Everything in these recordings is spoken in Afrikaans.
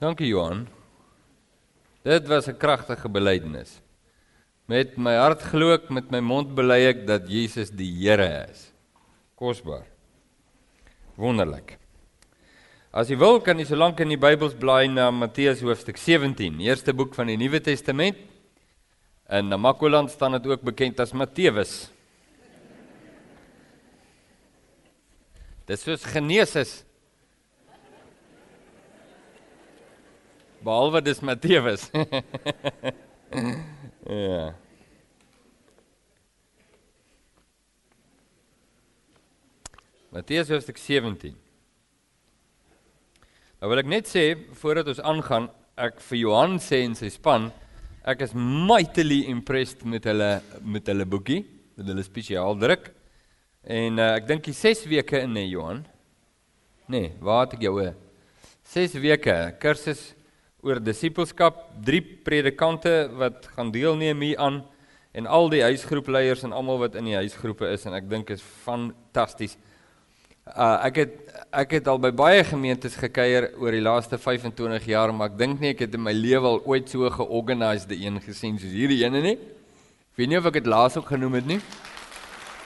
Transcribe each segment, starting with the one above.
Dankie Johan. Dit was 'n kragtige belydenis. Met my hart glo ek, met my mond bely ek dat Jesus die Here is. Kosbaar. Wonderlik. As jy wil, kan jy so lank in die Bybels blaai na Matteus hoofstuk 17, eerste boek van die Nuwe Testament. In Namakoland staan dit ook bekend as Matteus. Dis soos Genesis. Behalwe dis Matteus. ja. Matteus hoofstuk 17. Nou wil ek net sê voordat ons aangaan, ek vir Johan sê en sy span, ek is mightily impressed met hulle met hulle boekie, met hulle spesiaal druk. En uh, ek dink die 6 weke in nee Johan. Nee, waar het ek jou? 6 weke kursus oor disippelskap, drie predikante wat gaan deelneem hier aan en al die huisgroepleiers en almal wat in die huisgroepe is en ek dink is fantasties. Uh ek het ek het al by baie gemeentes gekuier oor die laaste 25 jaar, maar ek dink nie ek het in my lewe al ooit so georganiseerde een gesien soos hierdie ene nie. Ek weet nie of ek dit laas ook genoem het nie.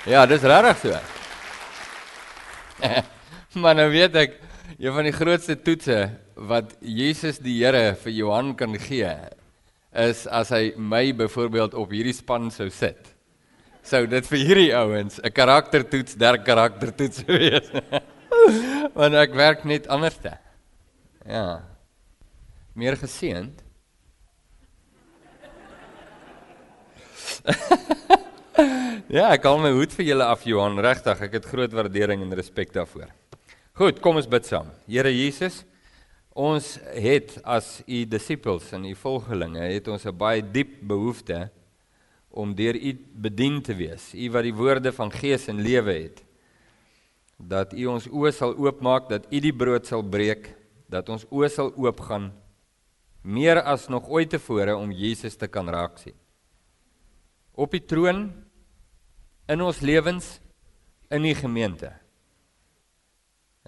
Ja, dis regtig so. maar nou weet ek, een van die grootste toetse wat Jesus die Here vir Johan kan gee is as hy my byvoorbeeld op hierdie span sou sit. Sou dit vir hierdie ouens 'n karaktertoets, der karaktertoets wees. Want ek werk net anderste. Ja. Meer geseend. ja, ek haal my hoed vir julle af Johan, regtig. Ek het groot waardering en respek daarvoor. Goed, kom ons bid saam. Here Jesus, ons het as u disippels en u volgelinge het ons 'n baie diep behoefte om deur u bedien te wees. U wat die woorde van gees en lewe het. Dat u ons oë sal oopmaak, dat u die brood sal breek, dat ons oë sal oopgaan meer as nog ooit tevore om Jesus te kan raak sien. Op die troon in ons lewens in die gemeente.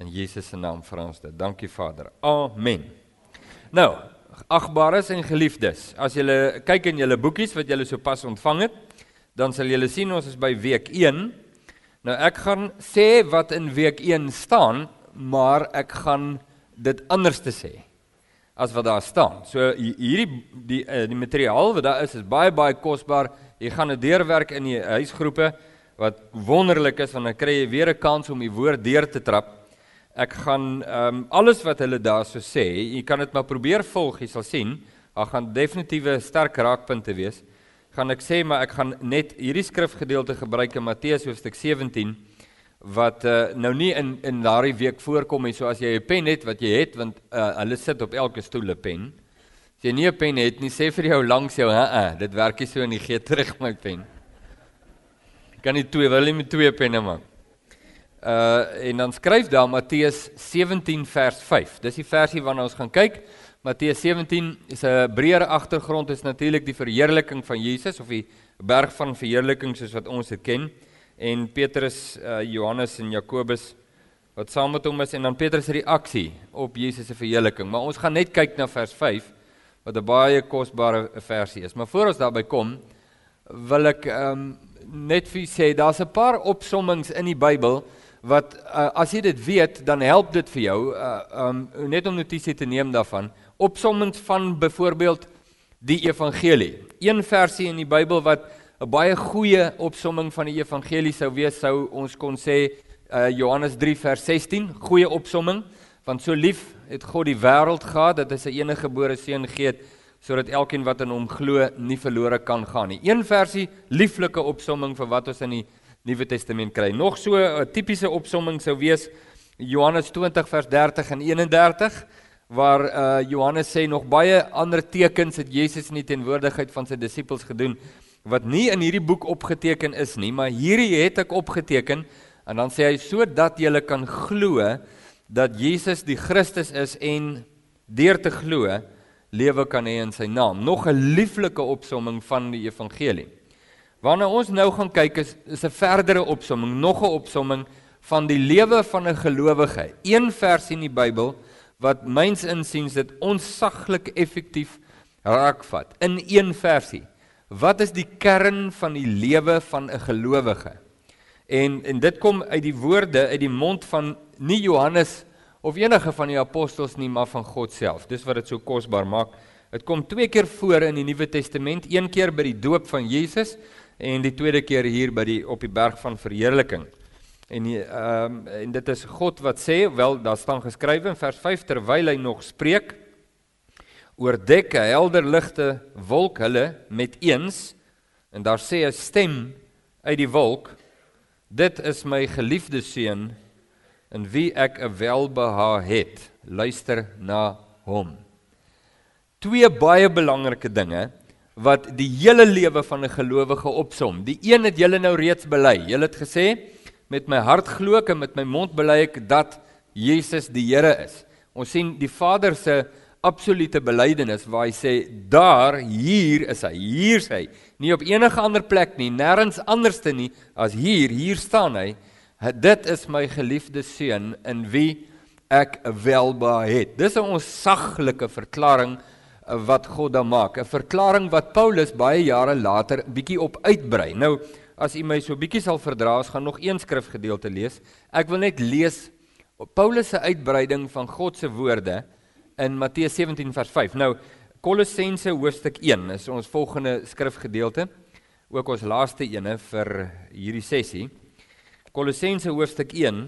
In Jesus se naam vra ons dit. Dankie Vader. Amen. Nou, agbares en geliefdes, as julle kyk in julle boekies wat julle sopas ontvang het, dan sal julle sien ons is by week 1. Nou ek gaan sê wat in week 1 staan, maar ek gaan dit anders te sê as wat daar staan. So hierdie die eh, die materiaal wat daar is is baie baie kosbaar. Jy gaan dit deurwerk in die huisgroepe wat wonderlik is want dan kry jy weer 'n kans om die woord deur te trap. Ek gaan ehm um, alles wat hulle daar so sê, jy kan dit maar probeer volg, jy sal sien, daar gaan definitiewe sterk raakpunte wees. Gaan ek sê maar ek gaan net hierdie skrifgedeelte gebruik in Matteus hoofstuk 17 wat uh, nou nie in in daardie week voorkom nie. So as jy 'n pen het wat jy het want uh, hulle sit op elke stoel 'n pen. As jy nie 'n pen het nie, sê vir jou langs jou, "Hæ, dit werk nie so nie, gee terug my pen." Kan nie twee, wil jy met twee penne maak? Uh en dan skryf daar Matteus 17 vers 5. Dis die versie waarna ons gaan kyk. Matteus 17 is 'n breër agtergrond is natuurlik die verheerliking van Jesus of die berg van verheerliking soos wat ons dit ken. En Petrus, uh Johannes en Jakobus wat saam met hom is en dan Petrus se reaksie op Jesus se verheerliking. Maar ons gaan net kyk na vers 5 wat 'n baie kosbare versie is. Maar voor ons daarby kom, wil ek ehm um, net vir sê daar's 'n paar opsommings in die Bybel wat uh, as jy dit weet, dan help dit vir jou uh, um net om notisie te neem daarvan. Opsommings van byvoorbeeld die evangelie. Een versie in die Bybel wat 'n baie goeie opsomming van die evangelie sou wees, sou ons kon sê uh, Johannes 3 vers 16, goeie opsomming, want so lief het God die wêreld gehad dat hy sy enige gebore seun gegee het sodat elkeen wat in hom glo nie verlore kan gaan nie. Een versie lieflike opsomming vir wat ons in die Nuwe Testament kry. Nog so 'n tipiese opsomming sou wees Johannes 20 vers 30 en 31 waar uh Johannes sê nog baie ander tekens het Jesus in die teenwoordigheid van sy disippels gedoen wat nie in hierdie boek opgeteken is nie, maar hierdie het ek opgeteken en dan sê hy sodat julle kan glo dat Jesus die Christus is en deur te glo lewe kan hê in sy naam. Nog 'n lieflike opsomming van die evangelie. Waarna ons nou gaan kyk is is 'n verdere opsomming, nog 'n opsomming van die lewe van 'n gelowige. Een vers in die Bybel wat myns insiens dit onsaglik effektief raakvat in een versie. Wat is die kern van die lewe van 'n gelowige? En en dit kom uit die woorde uit die mond van nie Johannes of enige van die apostels nie, maar van God self. Dis wat dit so kosbaar maak. Dit kom twee keer voor in die Nuwe Testament, een keer by die doop van Jesus en die tweede keer hier by die op die berg van verheerliking. En ehm um, en dit is God wat sê, wel daar staan geskrywe in vers 5 terwyl hy nog spreek oordek 'n helder ligte wolk hulle met eens en daar sê 'n stem uit die wolk dit is my geliefde seun in wie ek 'n welbehae het. Luister na hom. Twee baie belangrike dinge wat die hele lewe van 'n gelowige opsom. Die een het julle nou reeds bely. Julle het gesê met my hart glo ek en met my mond bely ek dat Jesus die Here is. Ons sien die Vader se absolute belydenis waar hy sê daar hier is hy. Hier is hy. Nie op enige ander plek nie nêrens anderste nie as hier. Hier staan hy. Dit is my geliefde seun in wie ek welba het. Dis 'n onsaglike verklaring wat God dan maak 'n verklaring wat Paulus baie jare later bietjie op uitbrei nou as u my so bietjie sal verdra ons gaan nog een skrifgedeelte lees ek wil net lees Paulus se uitbreiding van God se woorde in Matteus 17 vers 5. Nou Kolossense hoofstuk 1 is ons volgende skrifgedeelte, ook ons laaste ene vir hierdie sessie. Kolossense hoofstuk 1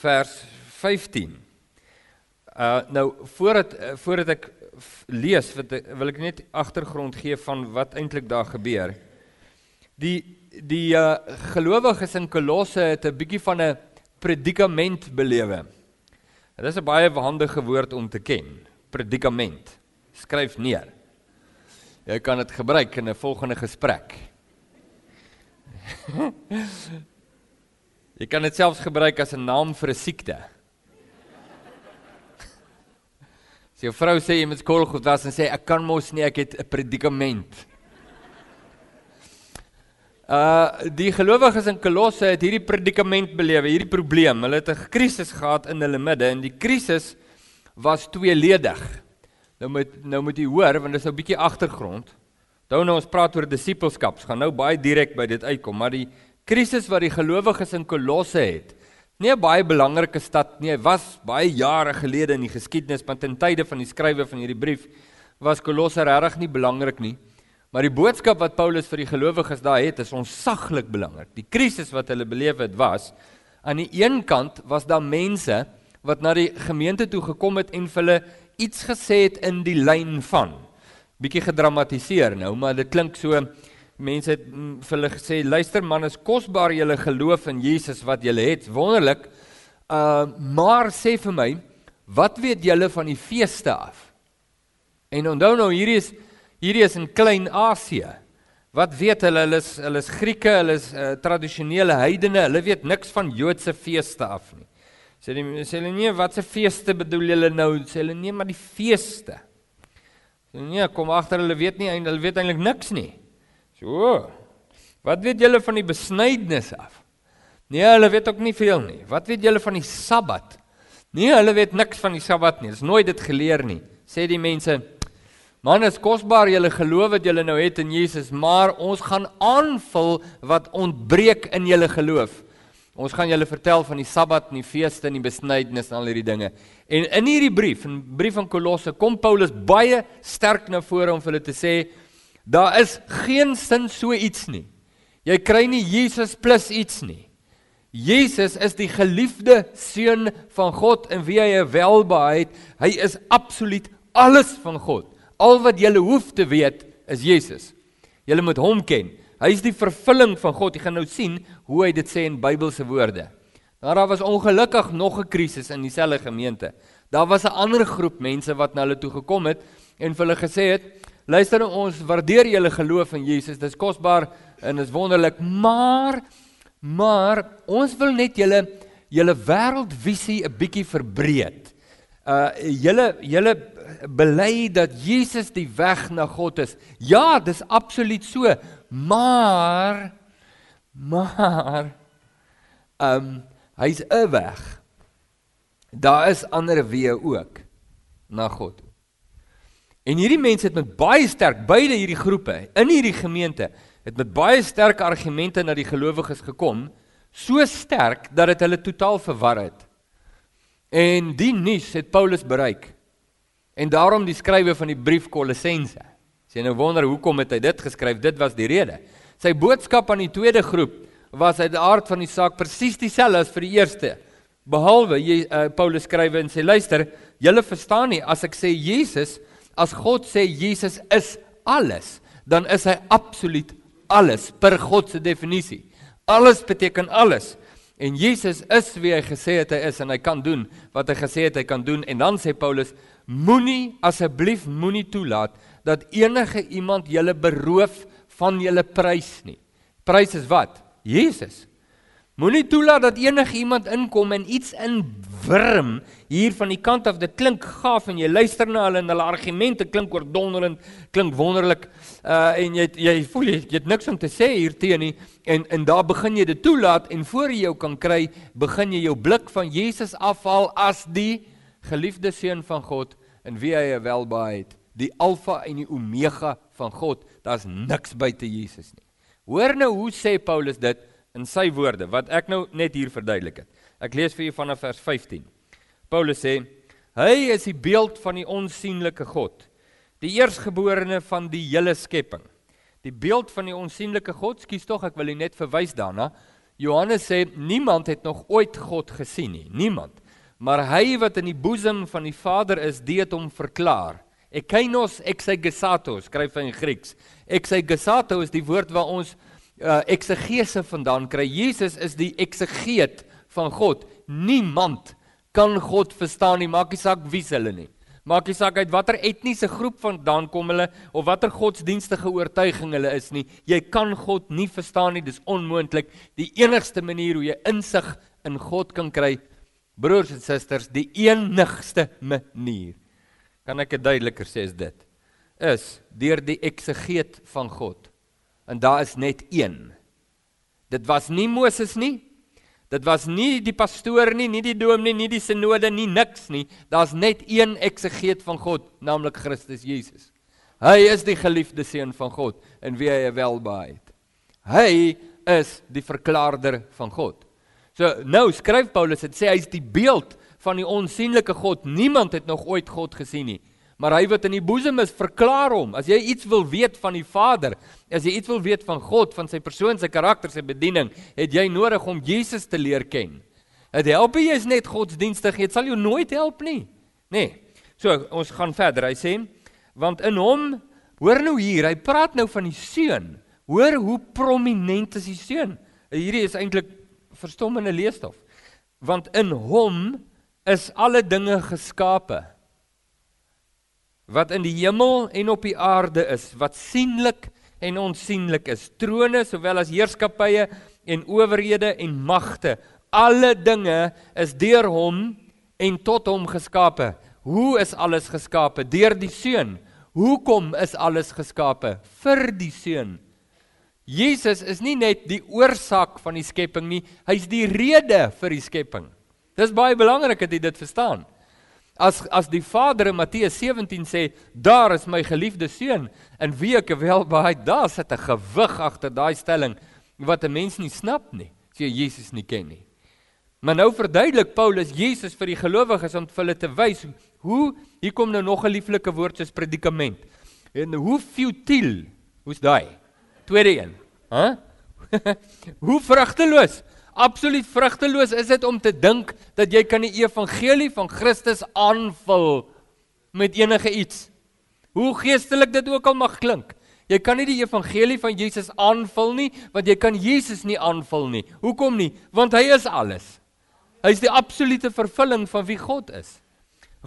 vers 15. Uh nou voordat voordat ek lees wat wil ek net agtergrond gee van wat eintlik daar gebeur. Die die uh gelowiges in Kolosse het 'n bietjie van 'n predikament belewe. Dit is 'n baie handige woord om te ken. Predikament. Skryf neer. Jy kan dit gebruik in 'n volgende gesprek. Jy kan dit selfs gebruik as 'n naam vir 'n siekte. As jou vrou sê jy moet skool goed was en sê ek kan mos nie, ek het 'n predikament. Uh die gelowiges in Kolosse het hierdie predikament belewe, hierdie probleem. Hulle het 'n krisis gehad in hulle midde en die krisis was tweeledig. Nou moet nou moet jy hoor want dit is nou 'n bietjie agtergrond. Nou nou ons praat oor disippelskap. Ons gaan nou baie direk by dit uitkom, maar die krisis wat die gelowiges in Kolosse het, nie 'n baie belangrike stad nie. Hy was baie jare gelede in die geskiedenis, maar ten tye van die skrywe van hierdie brief was Kolosse regtig nie belangrik nie. Maar die boodskap wat Paulus vir die gelowiges daar het, is onsaglik belangrik. Die krisis wat hulle beleef het was aan die een kant was daar mense wat na die gemeente toe gekom het en vir hulle iets gesê het in die lyn van bietjie gedramatiseer nou, maar dit klink so mense het mm, vir hulle gesê luister man, is kosbaar julle geloof in Jesus wat julle het. Wonderlik. Uh maar sê vir my, wat weet julle van die feeste af? En onthou nou hierdie is Hierdie is in Klein-Asië. Wat weet hulle? Hulle is hulle is Grieke, hulle is uh, tradisionele heidene. Hulle weet niks van Joodse feeste af nie. Sê hulle sê hulle nee, watse feeste bedoel julle nou? Sê hulle nee, maar die feeste. Sê nee, kom agter hulle weet nie hulle weet eintlik niks nie. So. Wat weet julle van die besnydenis af? Nee, hulle weet ook nie veel nie. Wat weet julle van die Sabbat? Nee, hulle weet niks van die Sabbat nie. Hulle het nooit dit geleer nie. Sê die mense, Man is kosbaar julle geloof wat julle nou het in Jesus, maar ons gaan aanvul wat ontbreek in julle geloof. Ons gaan julle vertel van die Sabbat en die feeste en die besnydenis en al hierdie dinge. En in hierdie brief, in brief van Kolosse, kom Paulus baie sterk na vore om vir hulle te sê daar is geen sin so iets nie. Jy kry nie Jesus plus iets nie. Jesus is die geliefde seun van God en wie hy welbehaag het. Hy is absoluut alles van God. Al wat jy hoef te weet is Jesus. Jy moet hom ken. Hy is die vervulling van God. Jy gaan nou sien hoe hy dit sê in Bybelse woorde. Nou daar was ongelukkig nog 'n krisis in dieselfde gemeente. Daar was 'n ander groep mense wat na hulle toe gekom het en vir hulle gesê het: "Luister ons waardeer julle geloof in Jesus. Dit is kosbaar en is wonderlik, maar maar ons wil net julle julle wêreldvisie 'n bietjie verbreek. Uh julle julle bely dat Jesus die weg na God is. Ja, dis absoluut so. Maar maar ehm um, hy's 'n weg. daar is ander weë ook na God. En hierdie mense het met baie sterk beide hierdie groepe in hierdie gemeente het met baie sterk argumente na die gelowiges gekom, so sterk dat dit hulle totaal verwar het. En die nuus het Paulus bereik. En daarom die skrywe van die brief Kolossense. As jy nou wonder hoekom het hy dit geskryf, dit was die rede. Sy boodskap aan die tweede groep was uit die aard van die saak presies dieselfde as vir die eerste. Behalwe jy uh, Paulus skryf en sê luister, julle verstaan nie as ek sê Jesus, as God sê Jesus is alles, dan is hy absoluut alles per God se definisie. Alles beteken alles. En Jesus is wie hy gesê het hy is en hy kan doen wat hy gesê het hy kan doen en dan sê Paulus moenie asseblief moenie toelaat dat enige iemand julle beroof van julle prys nie. Prys is wat? Jesus. Moenie toelaat dat enige iemand inkom en iets inwurm hier van die kant af. Dit klink gaaf en jy luister na hulle en hulle argumente klink oordonderend, klink wonderlik. Uh en jy jy voel jy, jy het niks om te sê hier teen nie en en daar begin jy dit toelaat en voor jy jou kan kry, begin jy jou blik van Jesus afhaal as die geliefde seun van God in wie hy welbehaag het, die alfa en die omega van God. Daar's niks buite Jesus nie. Hoor nou hoe sê Paulus dit? In sy woorde wat ek nou net hier verduidelik het. Ek lees vir julle vanaf vers 15. Paulus sê: Hy is die beeld van die onsigbare God, die eersgeborene van die hele skepping. Die beeld van die onsigbare God, skus tog, ek wil net verwys daarna. Johannes sê niemand het nog ooit God gesien nie, niemand. Maar hy wat in die boesem van die Vader is, dit hom verklaar. Ekainos exegesato skryf hy in Grieks. Exegesato is die woord waar ons uh, eksegese vandaan kry. Jesus is die eksegeet van God. Niemand kan God verstaan nie, maak nie saak wie hulle nie. Maak nie saak uit watter etniese groep vandaan kom hulle of watter godsdienstige oortuiging hulle is nie. Jy kan God nie verstaan nie, dis onmoontlik. Die enigste manier hoe jy insig in God kan kry, broers en susters, die enigste manier. Kan ek dit duideliker sê as dit? Is deur die eksegeet van God en daar is net een. Dit was nie Moses nie. Dit was nie die pastoor nie, nie die dominee nie, nie die sinode nie, niks nie. Daar's net een eksegeet van God, naamlik Christus Jesus. Hy is die geliefde seun van God en wie hy welbehaag het. Hy is die verklaarder van God. So nou skryf Paulus dit sê hy's die beeld van die onsigbare God. Niemand het nog ooit God gesien nie. Maar hy wat in die boesem is, verklaar hom. As jy iets wil weet van die Vader, as jy iets wil weet van God, van sy persoon, sy karakter, sy bediening, het jy nodig om Jesus te leer ken. Dit help jy is net godsdienstig, dit sal jou nooit help nie. Nee. So, ons gaan verder. Hy sê, want in hom, hoor nou hier, hy praat nou van die seun. Hoor hoe prominent is die seun. Hierdie is eintlik verstommende leesstof. Want in hom is alle dinge geskape wat in die hemel en op die aarde is, wat sienlik en onsienlik is, trone sowel as heerskappye en owerhede en magte, alle dinge is deur hom en tot hom geskape. Hoe is alles geskape? Deur die Seun. Hoekom is alles geskape? Vir die Seun. Jesus is nie net die oorsaak van die skepping nie, hy's die rede vir die skepping. Dis baie belangrik dat jy dit verstaan. As as die Vader in Matteus 17 sê, daar is my geliefde seun, in wie ek wel baie daar sit 'n gewig agter daai stelling wat 'n mens nie snap nie, as jy Jesus nie ken nie. Maar nou verduidelik Paulus Jesus vir die gelowiges om vir hulle te wys hoe hier kom nou nog 'n lieflike woord soos predikament. En hoe futiel, hoe's daai? Tweede een, hè? hoe vrugteloos absoluut vrugteloos is dit om te dink dat jy kan die evangelie van Christus aanvul met enige iets. Hoe geestelik dit ook al mag klink. Jy kan nie die evangelie van Jesus aanvul nie, want jy kan Jesus nie aanvul nie. Hoekom nie? Want hy is alles. Hy is die absolute vervulling van wie God is.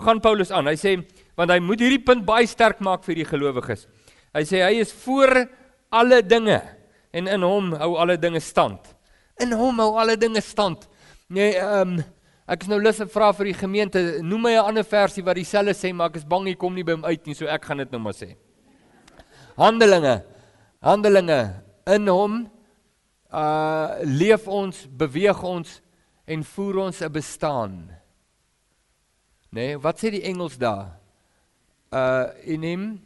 Gaan Paulus aan. Hy sê want hy moet hierdie punt baie sterk maak vir die gelowiges. Hy sê hy is voor alle dinge en in hom hou alle dinge stand in hom hou alle dinge stand. Nee, ehm um, ek is nou lus om vra vir die gemeente, noem my 'n ander versie wat dieselfde sê, maar ek is bang hy kom nie by hom uit nie, so ek gaan dit nou maar sê. Handelinge. Handelinge in hom uh leef ons, beweeg ons en voer ons 'n bestaan. Nee, wat sê die Engels daar? Uh in him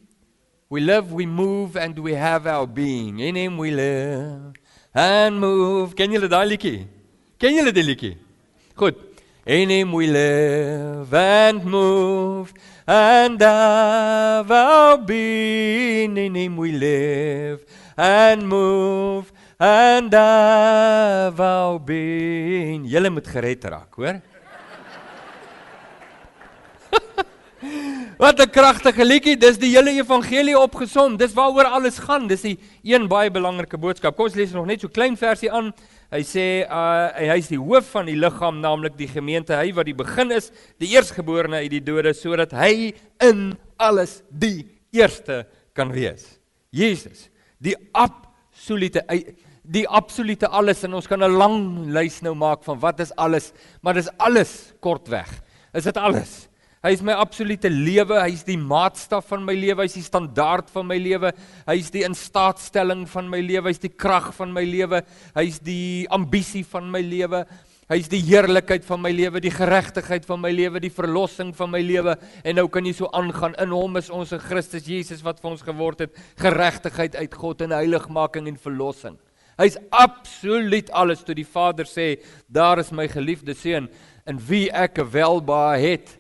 we live, we move and we have our being. In him we live and move. Ken julle daai liedjie? Ken julle die liedjie? Goed. In him we live and move and have our being. In him we live and move and have our being. Julle moet gered raak, hoor? Wat 'n kragtige liedjie. Dis die hele evangelie opgesom. Dis waaroor alles gaan. Dis die een baie belangrike boodskap. Kom ons lees nog net so klein versie aan. Hy sê uh hy's die hoof van die liggaam, naamlik die gemeente. Hy wat die begin is, die eerstgeborene uit die dode, sodat hy in alles die eerste kan wees. Jesus, die absolute die absolute alles en ons kan 'n lang lys nou maak van wat is alles, maar dis alles kortweg. Is dit alles? Hy is my absolute lewe, hy is die maatstaf van my lewe, hy is die standaard van my lewe, hy is die instaatstelling van my lewe, hy is die krag van my lewe, hy is die ambisie van my lewe, hy is die heerlikheid van my lewe, die geregtigheid van my lewe, die verlossing van my lewe. En nou kan jy so aangaan. In hom is ons in Christus Jesus wat vir ons geword het, geregtigheid uit God en heiligmaking en verlossing. Hy's absoluut alles toe die Vader sê, daar is my geliefde seun in wie ek welbehae het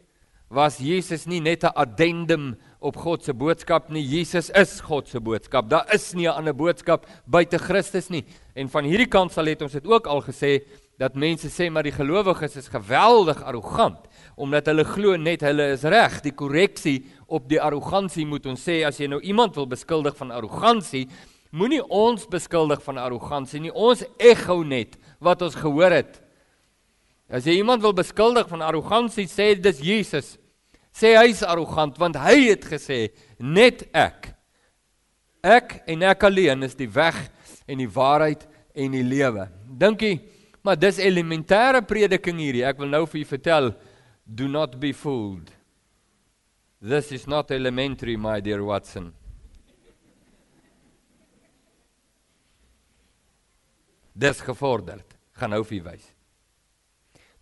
was Jesus nie net 'n addendum op God se boodskap nie. Jesus is God se boodskap. Daar is nie 'n ander boodskap buite Christus nie. En van hierdie kant sal het ons dit ook al gesê dat mense sê maar die gelowiges is geweldig arrogant omdat hulle glo net hulle is reg. Die korreksie op die arrogansie moet ons sê as jy nou iemand wil beskuldig van arrogansie, moenie ons beskuldig van arrogansie nie. Ons ekho net wat ons gehoor het As jy iemand wil beskuldig van arrogansie, sê dis Jesus. Sê hy's arrogant want hy het gesê net ek. Ek en ek alleen is die weg en die waarheid en die lewe. Dink jy, maar dis elementêre prediking hierdie. Ek wil nou vir julle vertel, do not be fooled. This is not elementary, my dear Watson. Dis gevorderd. Gaan nou vir wys.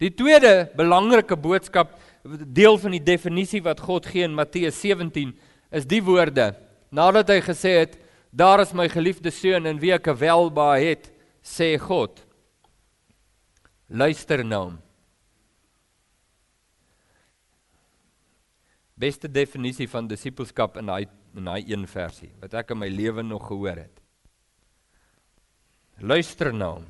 Die tweede belangrike boodskap deel van die definisie wat God gee in Matteus 17 is die woorde nadat hy gesê het daar is my geliefde seun in wie ek welba het sê God. Luister nou. Beste definisie van disippelskap in daai in daai een versie wat ek in my lewe nog gehoor het. Luister nou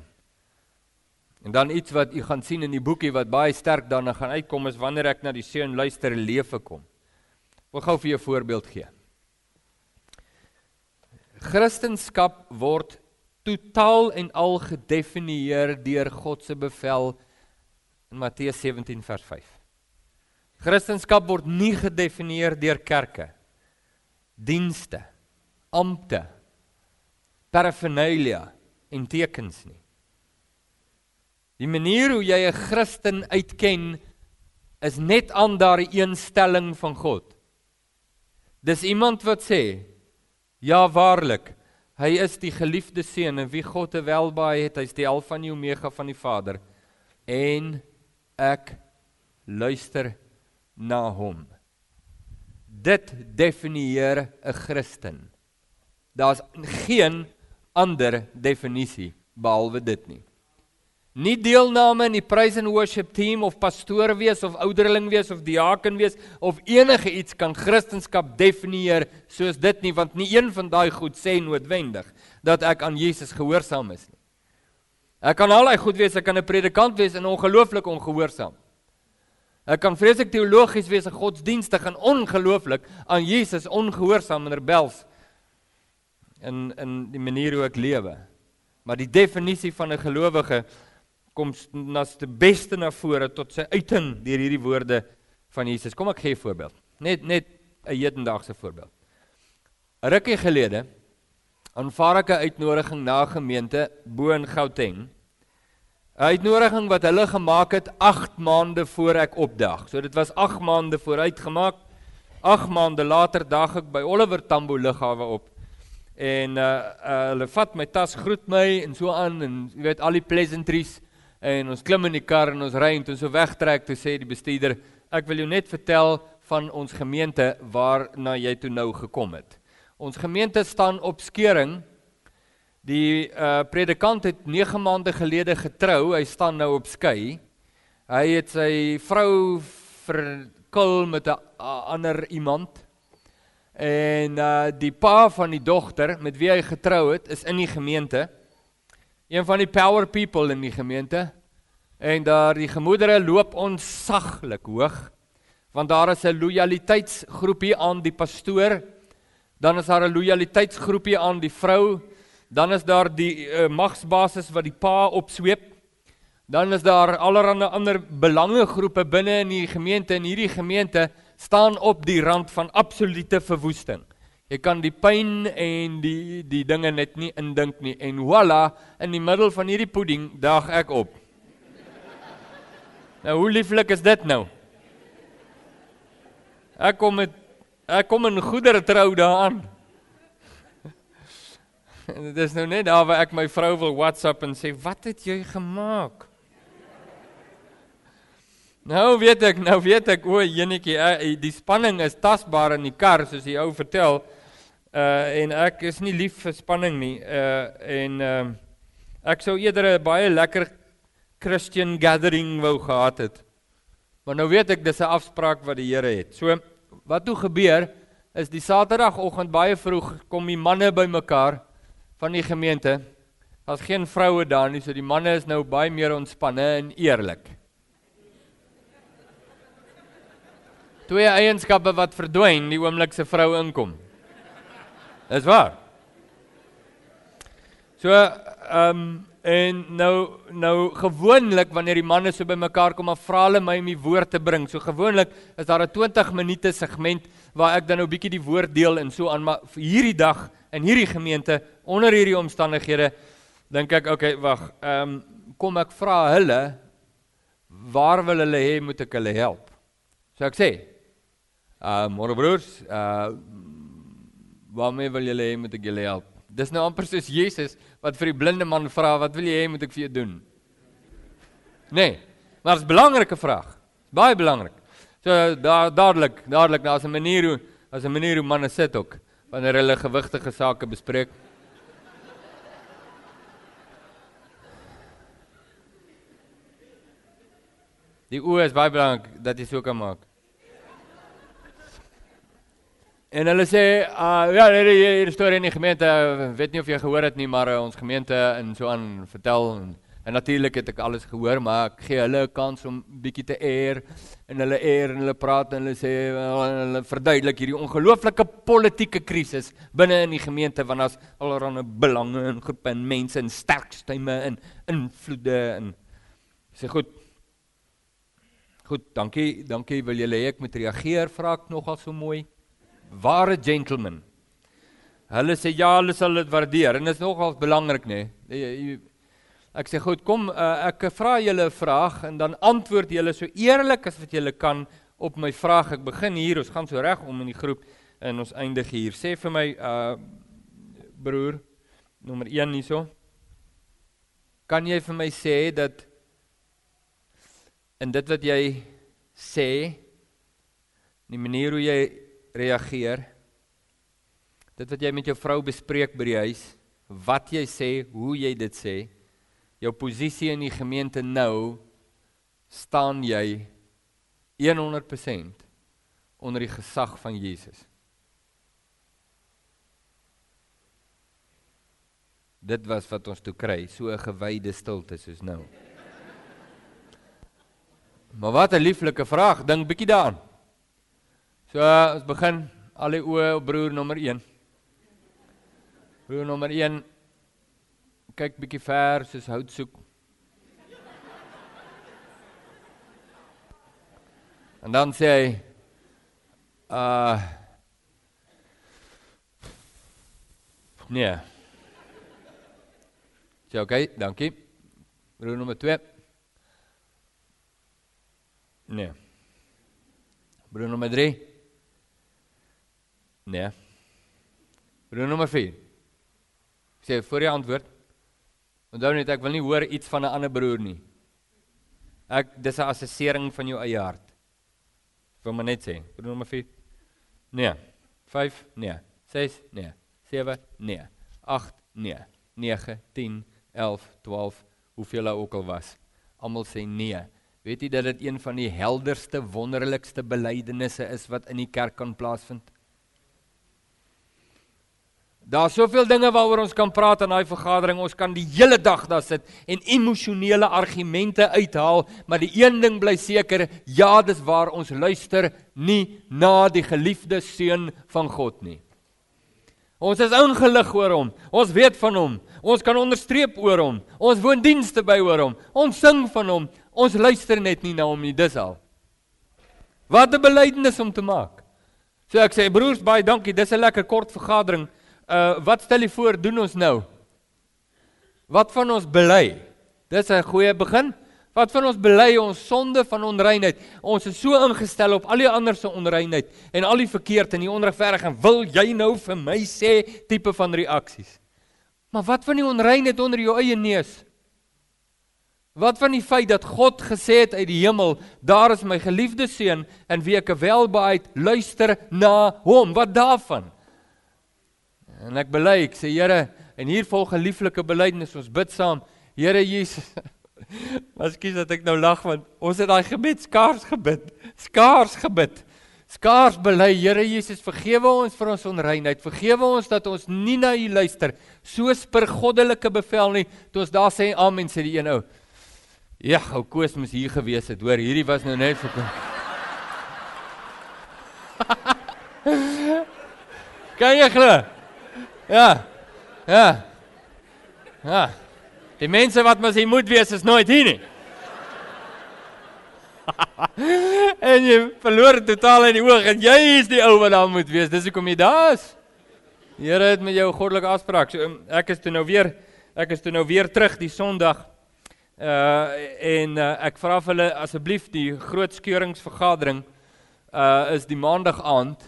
En dan iets wat u gaan sien in die boekie wat baie sterk daarna gaan uitkom is wanneer ek na die seun luister lewe kom. Ek wil gou vir jou 'n voorbeeld gee. Christendom word totaal en al gedefinieer deur God se bevel in Matteus 17 vers 5. Christendom word nie gedefinieer deur kerke, dienste, ampte, paraphernalia en tekens nie. Die manier hoe jy 'n Christen uitken is net aan daardie eenstelling van God. Dis iemand wat sê: "Ja waarlik, hy is die geliefde seun en wie God te welbaai het, hy's die alfa en die omega van die Vader en ek luister na hom." Dit definieer 'n Christen. Daar's geen ander definisie behalwe dit nie nie deelname in die praise and worship team of pastoor wees of ouderling wees of diaken wees of enige iets kan kristendom definieer soos dit nie want nie een van daai goed sê noodwendig dat ek aan Jesus gehoorsaam is nie. Ek kan al daai goed wees, ek kan 'n predikant wees en ongelooflik ongehoorsaam. Ek kan vreeslik teologies wees, 'n godsdienstig en ongelooflik aan Jesus ongehoorsaam en rebels in in die manier hoe ek lewe. Maar die definisie van 'n gelowige kom na die beste na vore tot sy uiting deur hierdie woorde van Jesus. Kom ek gee 'n voorbeeld. Net net 'n hedendaagse voorbeeld. Rukkie gelede aanvaar ek 'n uitnodiging na 'n gemeente bo in Gauteng. 'n Uitnodiging wat hulle gemaak het 8 maande voor ek opdag. So dit was 8 maande vooruit gemaak. 8 maande later dag ek by Oliver Tambo lughawe op. En uh, uh hulle vat my tas, groet my en so aan en jy weet al die pleasantries en ons klim in die kar en ons ry en toe so wegtrek toe sê die bestuurder ek wil jou net vertel van ons gemeente waarna jy toe nou gekom het. Ons gemeente staan op skeuring. Die uh predikant het 9 maande gelede getrou. Hy staan nou op skei. Hy het sy vrou verkil met 'n ander iemand. En uh die pa van die dogter met wie hy getrou het, is in die gemeente. Een van die power people in die gemeente. En daar die gemoedere loop onsaglik hoog want daar is 'n lojaliteitsgroepie aan die pastoor dan is daar 'n lojaliteitsgroepie aan die vrou dan is daar die uh, magsbasis wat die pa opsweep dan is daar allerlei ander belangegroepe binne in die gemeente en hierdie gemeente staan op die rand van absolute verwoesting jy kan die pyn en die die dinge net nie indink nie en voilà in die middel van hierdie pudding daag ek op nou hoe lieflik is dit nou Ek kom met ek kom in goedere trou daaraan. Dit is nou net daar waar ek my vrou wil WhatsApp en sê, "Wat het jy gemaak?" Nou weet ek, nou weet ek o, jenetjie, eh, die spanning is tasbaar in die kar soos die ou vertel. Uh en ek is nie lief vir spanning nie. Uh en uh ek sou eerder 'n baie lekker Christian gathering wou gehad het. Maar nou weet ek dis 'n afspraak wat die Here het. So wat toe gebeur is die Saterdagoggend baie vroeg kom die manne bymekaar van die gemeente. Daar's geen vroue daar nie, so die manne is nou baie meer ontspanne en eerlik. Twee eienskappe wat verdwyn die oomblik se vrou inkom. Dis waar. So ehm um, En nou nou gewoonlik wanneer die manne so bymekaar kom, dan vra hulle my om die woord te bring. So gewoonlik is daar 'n 20 minute segment waar ek dan nou bietjie die woord deel en so aan maar hierdie dag in hierdie gemeente onder hierdie omstandighede dink ek okay, wag. Ehm um, kom ek vra hulle waar wil hulle hê moet ek hulle help? So ek sê, uh môre broers, uh waarmee wil julle hê moet ek julle help? Dis nou amper soos Jesus wat vir die blinde man vra, wat wil jy hê moet ek vir jou doen? Nee, maar dit is 'n belangrike vraag. Baie belangrik. So daar dadelik, dadelik daar's 'n manier hoe as 'n manier hoe manne sit ook wanneer hulle gewigtige sake bespreek. Die oë is baie belangrik dat jy so kan maak. En hulle sê, uh ja, die, die storie in die gemeente, weet nie of jy gehoor het nie, maar uh, ons gemeente en so aan vertel en, en natuurlik het ek alles gehoor, maar ek gee hulle 'n kans om bietjie te eer en hulle eer en hulle praat en hulle sê uh, hulle verduidelik hierdie ongelooflike politieke krisis binne in die gemeente want daar's allerlei belange en groepe en mense en sterk stemme en invloede en sê goed. Goed, dankie, dankie. Wil julle hê ek moet reageer? Vra ek nogal so mooi ware gentlemen. Hulle sê ja, hulle sal dit waardeer en dit is nogal belangrik nê. Nee. Ek sê goed, kom uh, ek vra julle 'n vraag en dan antwoord julle so eerlik as wat julle kan op my vraag. Ek begin hier, ons gaan so reg om in die groep en ons eindig hier. Sê vir my uh broer nommer 1 hierso. Kan jy vir my sê dat in dit wat jy sê die manier hoe jy reageer. Dit wat jy met jou vrou bespreek by die huis, wat jy sê, hoe jy dit sê, jou posisie in die gemeente nou staan jy 100% onder die gesag van Jesus. Dit was wat ons toe kry, so 'n gewyde stilte soos nou. Maar wat 'n lieflike vraag, dink bietjie daaraan. So ons begin al die oë op broer nommer 1. Broer nommer 1 kyk bietjie ver soos hout soek. En dan sê hy uh Nee. Sê okay, dankie. Broer nommer 2. Nee. Broer nommer 3. Nee. Broer nommer 4. Sê voor jy antwoord. Onthou net ek wil nie hoor iets van 'n ander broer nie. Ek dis 'n assessering van jou eie hart. Wil maar net sê. Broer nommer 4. Nee. 5. Nee. 6. Nee. 7. Nee. 8. Nee. 9, 10, 11, 12, hoeveel daar ook al was. Almal sê nee. Weet jy dat dit een van die helderste, wonderlikste belydenisse is wat in die kerk kan plaasvind? Daar's soveel dinge waaroor ons kan praat in daai vergadering. Ons kan die hele dag daar sit en emosionele argumente uithaal, maar die een ding bly seker, ja, dis waar ons luister nie na die geliefde seun van God nie. Ons is ingelig oor hom. Ons weet van hom. Ons kan onderstreep oor hom. Ons woon dienste by oor hom. Ons sing van hom. Ons luister net nie na hom nie, dis al. Wat 'n belydenis om te maak. So ek sê broers, baie dankie. Dis 'n lekker kort vergadering. Uh wat stel jy voor doen ons nou? Wat van ons bely? Dis 'n goeie begin. Wat van ons bely ons sonde van onreinheid? Ons is so ingestel op al die ander se onreinheid en al die verkeerd en die onregverdig en wil jy nou vir my sê tipe van reaksies? Maar wat van die onreinheid onder jou eie neus? Wat van die feit dat God gesê het uit die hemel, daar is my geliefde seun en wie ek welbehaag luister na hom. Wat daarvan? En ek bely, ek sê Here, en hier volg 'n lieflike belydenis, ons bid saam. Here Jesus Miskien dat ek nou lag want ons het daai gebed skaars gebid. Skaars gebid. Skaars bely, Here Jesus, vergewe ons vir ons onreinheid. Vergewe ons dat ons nie na U luister soos per goddelike bevel nie. Toe ons daar sê amen sê die een ou. Ja, ou Koos moes hier gewees het. Hoor, hierdie was nou net vir Kan jy glo? Ja. Ja. Ja. Die mense wat mos hier moet wees is nooit hier nie. en jy verloor totaal in die oog en jy is die ou wat daar moet wees. Dis hoekom jy daar is. Die Here het met jou goddelike afspraak. So ek is toe nou weer ek is toe nou weer terug die Sondag. Uh en uh, ek vra vir hulle asseblief die groot skeuringsvergadering uh is die maandag aand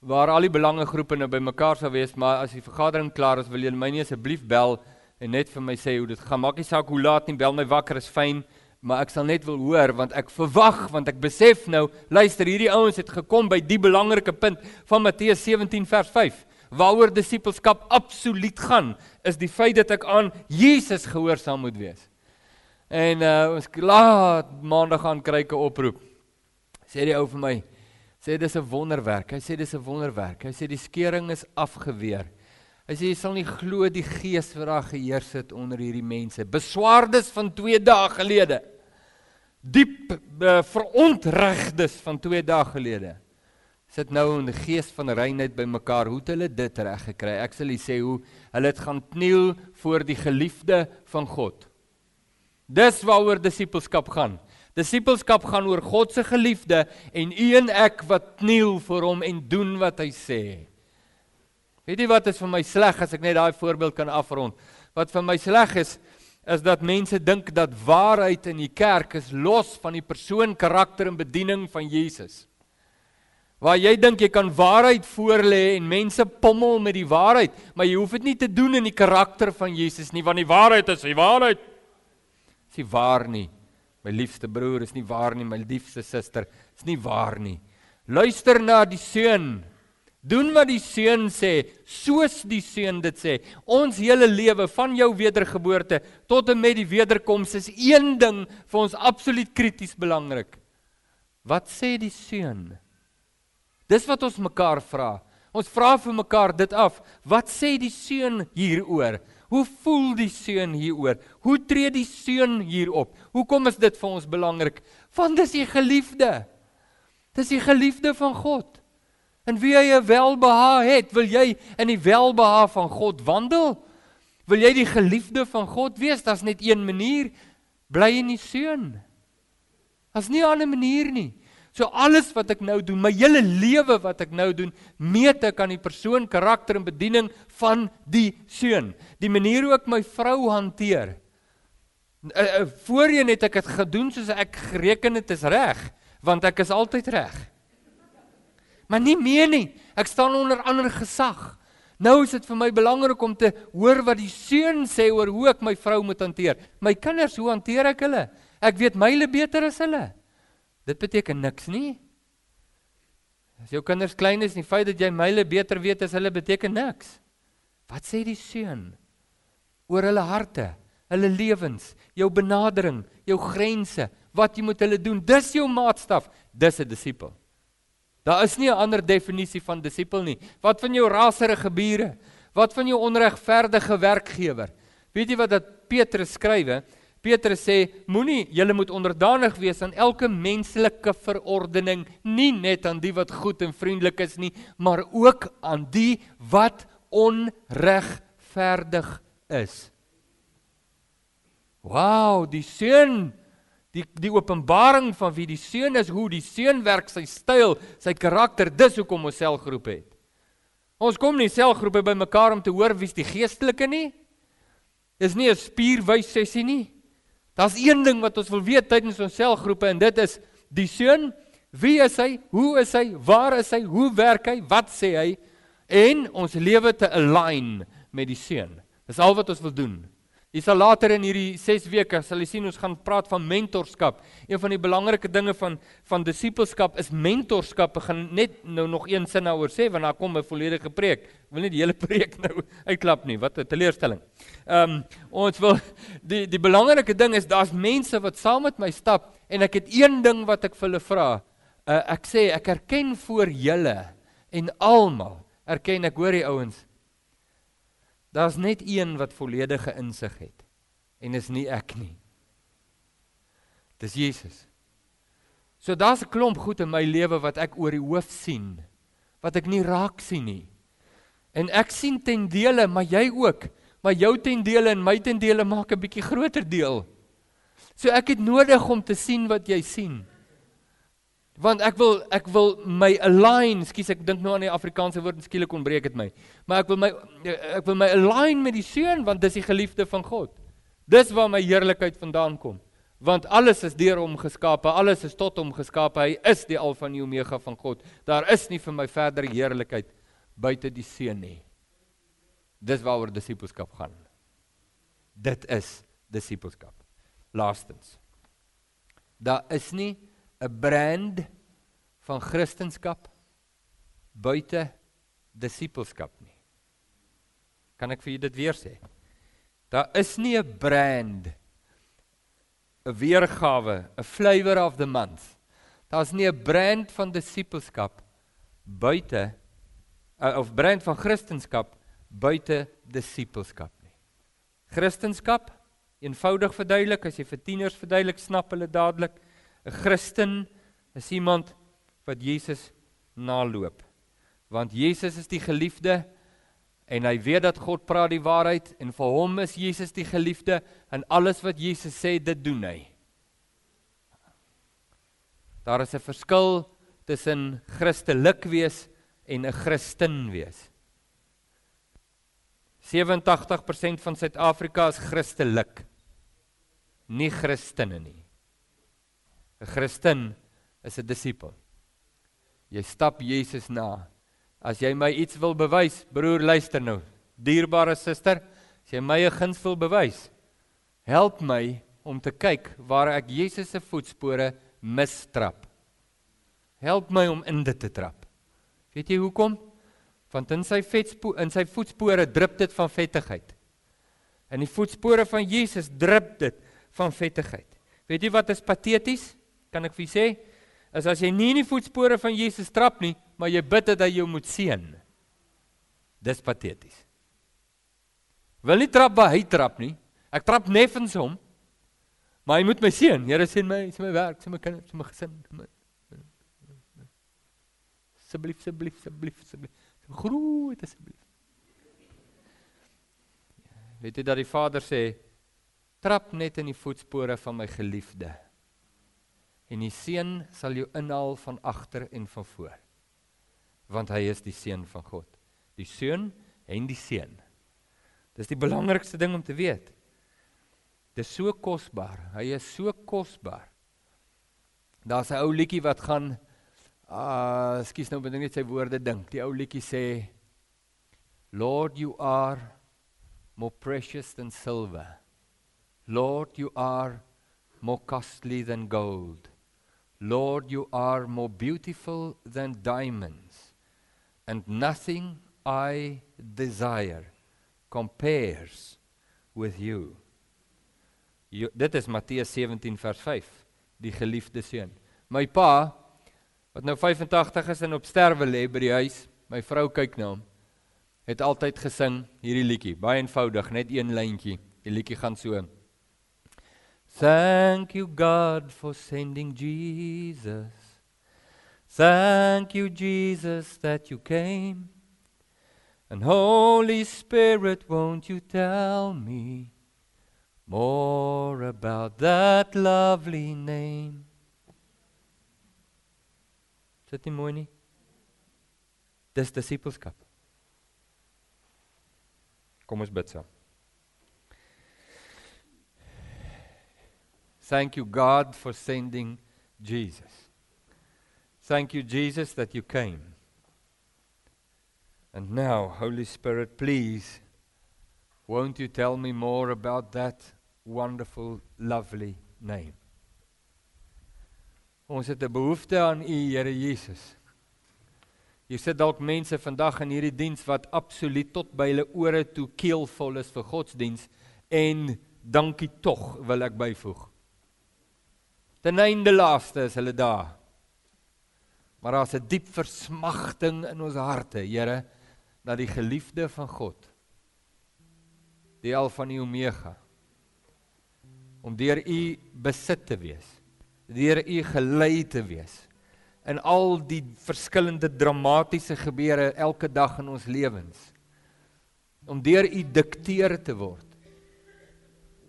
waar al die belangegroepe nou bymekaar sal wees, maar as die vergadering klaar is, wil julle my nie asseblief bel en net vir my sê hoe dit gaan. Maak nie saak hoe laat nie, bel my wakker is fyn, maar ek sal net wil hoor want ek verwag want ek besef nou, luister, hierdie ouens het gekom by die belangrike punt van Matteus 17 vers 5 waaroor disippelskap absoluut gaan is die feit dat ek aan Jesus gehoorsaam moet wees. En uh ons laat maandag gaan kryke oproep. Sê die ou vir my, sê dis 'n wonderwerk. Hy sê dis 'n wonderwerk. Hy sê die skering is afgeweer. Hy sê jy sal nie glo die gees wat daar geheers het onder hierdie mense. Beswaardes van 2 dae gelede. Diep uh, verontregdes van 2 dae gelede. Sit nou in die gees van reinheid bymekaar. Hoe het hulle dit reg gekry? Ek sal julle sê hoe hulle het gaan kniel voor die geliefde van God. Dis waaroor disippelskap gaan. Disippelskap gaan oor God se geliefde en u en ek wat kniel voor hom en doen wat hy sê. Weet jy wat is vir my sleg as ek net daai voorbeeld kan afrond? Wat vir my sleg is is dat mense dink dat waarheid in die kerk is los van die persoon, karakter en bediening van Jesus. Waar jy dink jy kan waarheid voorlê en mense pommel met die waarheid, maar jy hoef dit nie te doen in die karakter van Jesus nie, want die waarheid is die waarheid. Is nie waar nie. My liefste broer is nie waar nie, my liefste suster is nie waar nie. Luister na die seun Doen wat die seun sê, soos die seun dit sê. Ons hele lewe van jou wedergeboorte tot en met die wederkoms is een ding vir ons absoluut krities belangrik. Wat sê die seun? Dis wat ons mekaar vra. Ons vra vir mekaar dit af. Wat sê die seun hieroor? Hoe voel die seun hieroor? Hoe tree die seun hierop? Hoekom is dit vir ons belangrik? Want dis die geliefde. Dis die geliefde van God. En wie jy 'n welbehae het, wil jy in die welbehae van God wandel? Wil jy die geliefde van God wees? Daar's net een manier, bly in die seun. Daar's nie 'n ander manier nie. So alles wat ek nou doen, my hele lewe wat ek nou doen, meet ek aan die persoon, karakter en bediening van die seun. Die manier hoe ek my vrou hanteer. Uh, uh, voorheen het ek dit gedoen soos ek gereken het is reg, want ek is altyd reg. Maar nie meer nie. Ek staan onder ander gesag. Nou is dit vir my belangrik om te hoor wat die seun sê oor hoe ek my vrou moet hanteer. My kinders, hoe hanteer ek hulle? Ek weet myle beter as hulle. Dit beteken niks nie. As jou kinders klein is, die feit dat jy myle beter weet as hulle beteken niks. Wat sê die seun oor hulle harte, hulle lewens, jou benadering, jou grense, wat jy moet hulle doen? Dis jou maatstaf, dis 'n disipel. Daar is nie 'n ander definisie van disipel nie. Wat van jou raserige bure? Wat van jou onregverdige werkgewer? Weet jy wat dat Petrus skrywe? Petrus sê moenie julle moet onderdanig wees aan elke menslike verordening, nie net aan die wat goed en vriendelik is nie, maar ook aan die wat onregverdig is. Wow, die seun die die openbaring van wie die seun is, hoe die seun werk, sy styl, sy karakter, dis hoekom ons selgroep het. Ons kom nie selgroepe bymekaar om te hoor wie's die geestelike nie. Dis nie 'n spierwys sessie nie. Daar's een ding wat ons wil weet tydens ons selgroepe en dit is die seun, wie is hy? Hoe is hy? Waar is hy? Hoe werk hy? Wat sê hy? En ons lewe te align met die seun. Dis al wat ons wil doen. Jy sal later in hierdie 6 weke sal jy sien ons gaan praat van mentorskap. Een van die belangrike dinge van van disippelskap is mentorskap. Ek gaan net nou nog een sin daaroor sê want daar kom 'n volledige preek. Ek wil nie die hele preek nou uitklap nie. Wat 'n teleurstelling. Ehm um, ons wil die die belangrike ding is daar's mense wat saam met my stap en ek het een ding wat ek vir hulle vra. Uh, ek sê ek erken voor julle en almal erken ek hoor die ouens Daar's net een wat volledige insig het en is nie ek nie. Dis Jesus. So daar's 'n klomp goed in my lewe wat ek oor die hoof sien wat ek nie raak sien nie. En ek sien ten dele, maar jy ook, maar jou ten dele en my ten dele maak 'n bietjie groter deel. So ek het nodig om te sien wat jy sien want ek wil ek wil my align, skus ek dink nou aan die Afrikaanse woord skielik ontbreek dit my. Maar ek wil my ek wil my align met die seun want dis die geliefde van God. Dis waar my heerlikheid vandaan kom. Want alles is deur hom geskape, alles is tot hom geskape. Hy is die alfa en die omega van God. Daar is nie vir my verdere heerlikheid buite die seun nie. Dis waaroor disippelskap gaan. Dit is disippelskap. Laastens. Daar is nie 'n brand van kristendom buite disippelskap nie. Kan ek vir julle dit weer sê? Daar is nie 'n brand 'n weergawe, 'n flavour of the month. Daar's nie 'n brand van disippelskap buite uh, of brand van kristendom buite disippelskap nie. Kristendom eenvoudig verduidelik as jy vir tieners verduidelik, snap hulle dadelik. 'n Christen is iemand wat Jesus naloop. Want Jesus is die geliefde en hy weet dat God praat die waarheid en vir hom is Jesus die geliefde en alles wat Jesus sê, dit doen hy. Daar is 'n verskil tussen Christelik wees en 'n Christen wees. 87% van Suid-Afrika is Christelik. Nie Christene nie. 'n Christen is 'n disipel. Jy stap Jesus na. As jy my iets wil bewys, broer, luister nou. Dierbare suster, as jy my 'n guns wil bewys, help my om te kyk waar ek Jesus se voetspore mistrap. Help my om in dit te trap. Weet jy hoekom? Want in sy vetspoor in sy voetspore drup dit van vettigheid. In die voetspore van Jesus drup dit van vettigheid. Weet jy wat is pateties? Kan ek vir julle sê, is as jy nie in die voetspore van Jesus trap nie, maar jy bid dat hy jou moet seën. Dis pateties. Wil nie trap waar hy trap nie. Ek trap neffens hom. Maar hy moet my seën. Here seën my, seën my werk, seën my kinders, seën my gesin. Asseblief, asseblief, asseblief, asseblief. Groet asseblief. Weet jy dat die Vader sê trap net in die voetspore van my geliefde en die seun sal jou inhaal van agter en van voor. Want hy is die seun van God. Die seun en die seun. Dis die belangrikste ding om te weet. Dis so kosbaar. Hy is so kosbaar. Daar's 'n ou liedjie wat gaan ah, uh, skus nou binne net sy woorde dink. Die ou liedjie sê Lord you are more precious than silver. Lord you are more costly than gold. Lord, you are more beautiful than diamonds, and nothing I desire compares with you. Jo, dit is Matteus 17 vers 5, die geliefde seun. My pa wat nou 85 is en op sterwe lê by die huis, my vrou kyk na hom, het altyd gesing hierdie liedjie, baie eenvoudig, net een lyntjie. Die liedjie gaan so: Thank you, God, for sending Jesus. Thank you, Jesus, that you came. And Holy Spirit, won't you tell me more about that lovely name? Sit nie mooi nie. Dis disipelskap. Kom ons bid saam. Thank you, God, for sending Jesus. Thank you, Jesus, that you came. And now, Holy Spirit, please, won't you tell me more about that wonderful, lovely name? Ons het 'n behoefte aan U, Here Jesus. Jy sit dalk mense vandag in hierdie diens wat absoluut tot by hulle ore toe keelvol is vir godsdiens en dankie tog wil ek byvoeg. Ten einde laaste is hulle daar. Maar daar's 'n diep versmagting in ons harte, Here, na die geliefde van God. Die Alfa en die Omega. Om deur U besit te wees, deur U gelei te wees in al die verskillende dramatiese gebeure elke dag in ons lewens. Om deur U dikteer te word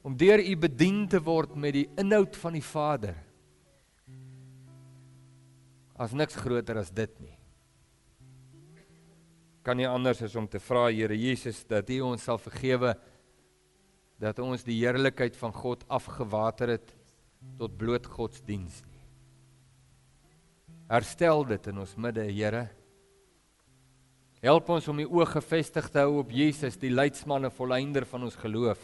om deur u bedien te word met die inhoud van die Vader. As niks groter as dit nie. Kan nie anders as om te vra Here Jesus dat U ons sal vergewe dat ons die heerlikheid van God afgewater het tot bloot godsdiens nie. Herstel dit in ons midde, Here. Help ons om die oë gefestig te hou op Jesus, die leidsman en volleinder van ons geloof.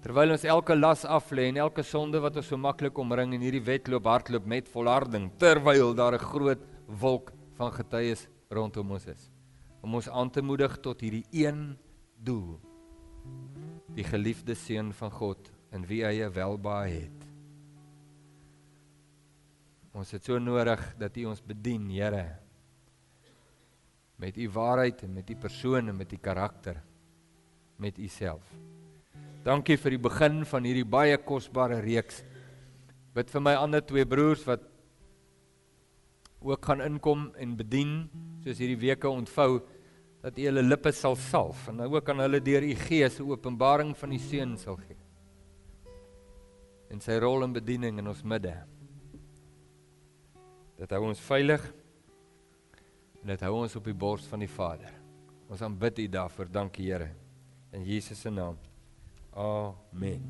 Terwyl ons elke las af lê en elke sonde wat ons so maklik omring en hierdie wedloop hardloop met volharding terwyl daar 'n groot wolk van getuies rondom ons is om ons aan te moedig tot hierdie een doel die geliefde seun van God in wie hy welbaar het. Ons het so nodig dat u ons bedien Here met u waarheid en met u persoon en met u karakter met u self Dankie vir die begin van hierdie baie kosbare reeks. Bid vir my ander twee broers wat ook gaan inkom en bedien soos hierdie weke ontvou dat U hulle lippe sal salf en ook aan hulle deur U Gees 'n openbaring van die Seun sal gee. En sy rol in bediening in ons midde. Dat hy ons veilig en dat hy ons op die bors van die Vader. Ons aanbid U daarvoor. Dankie Here. In Jesus se naam. Amen.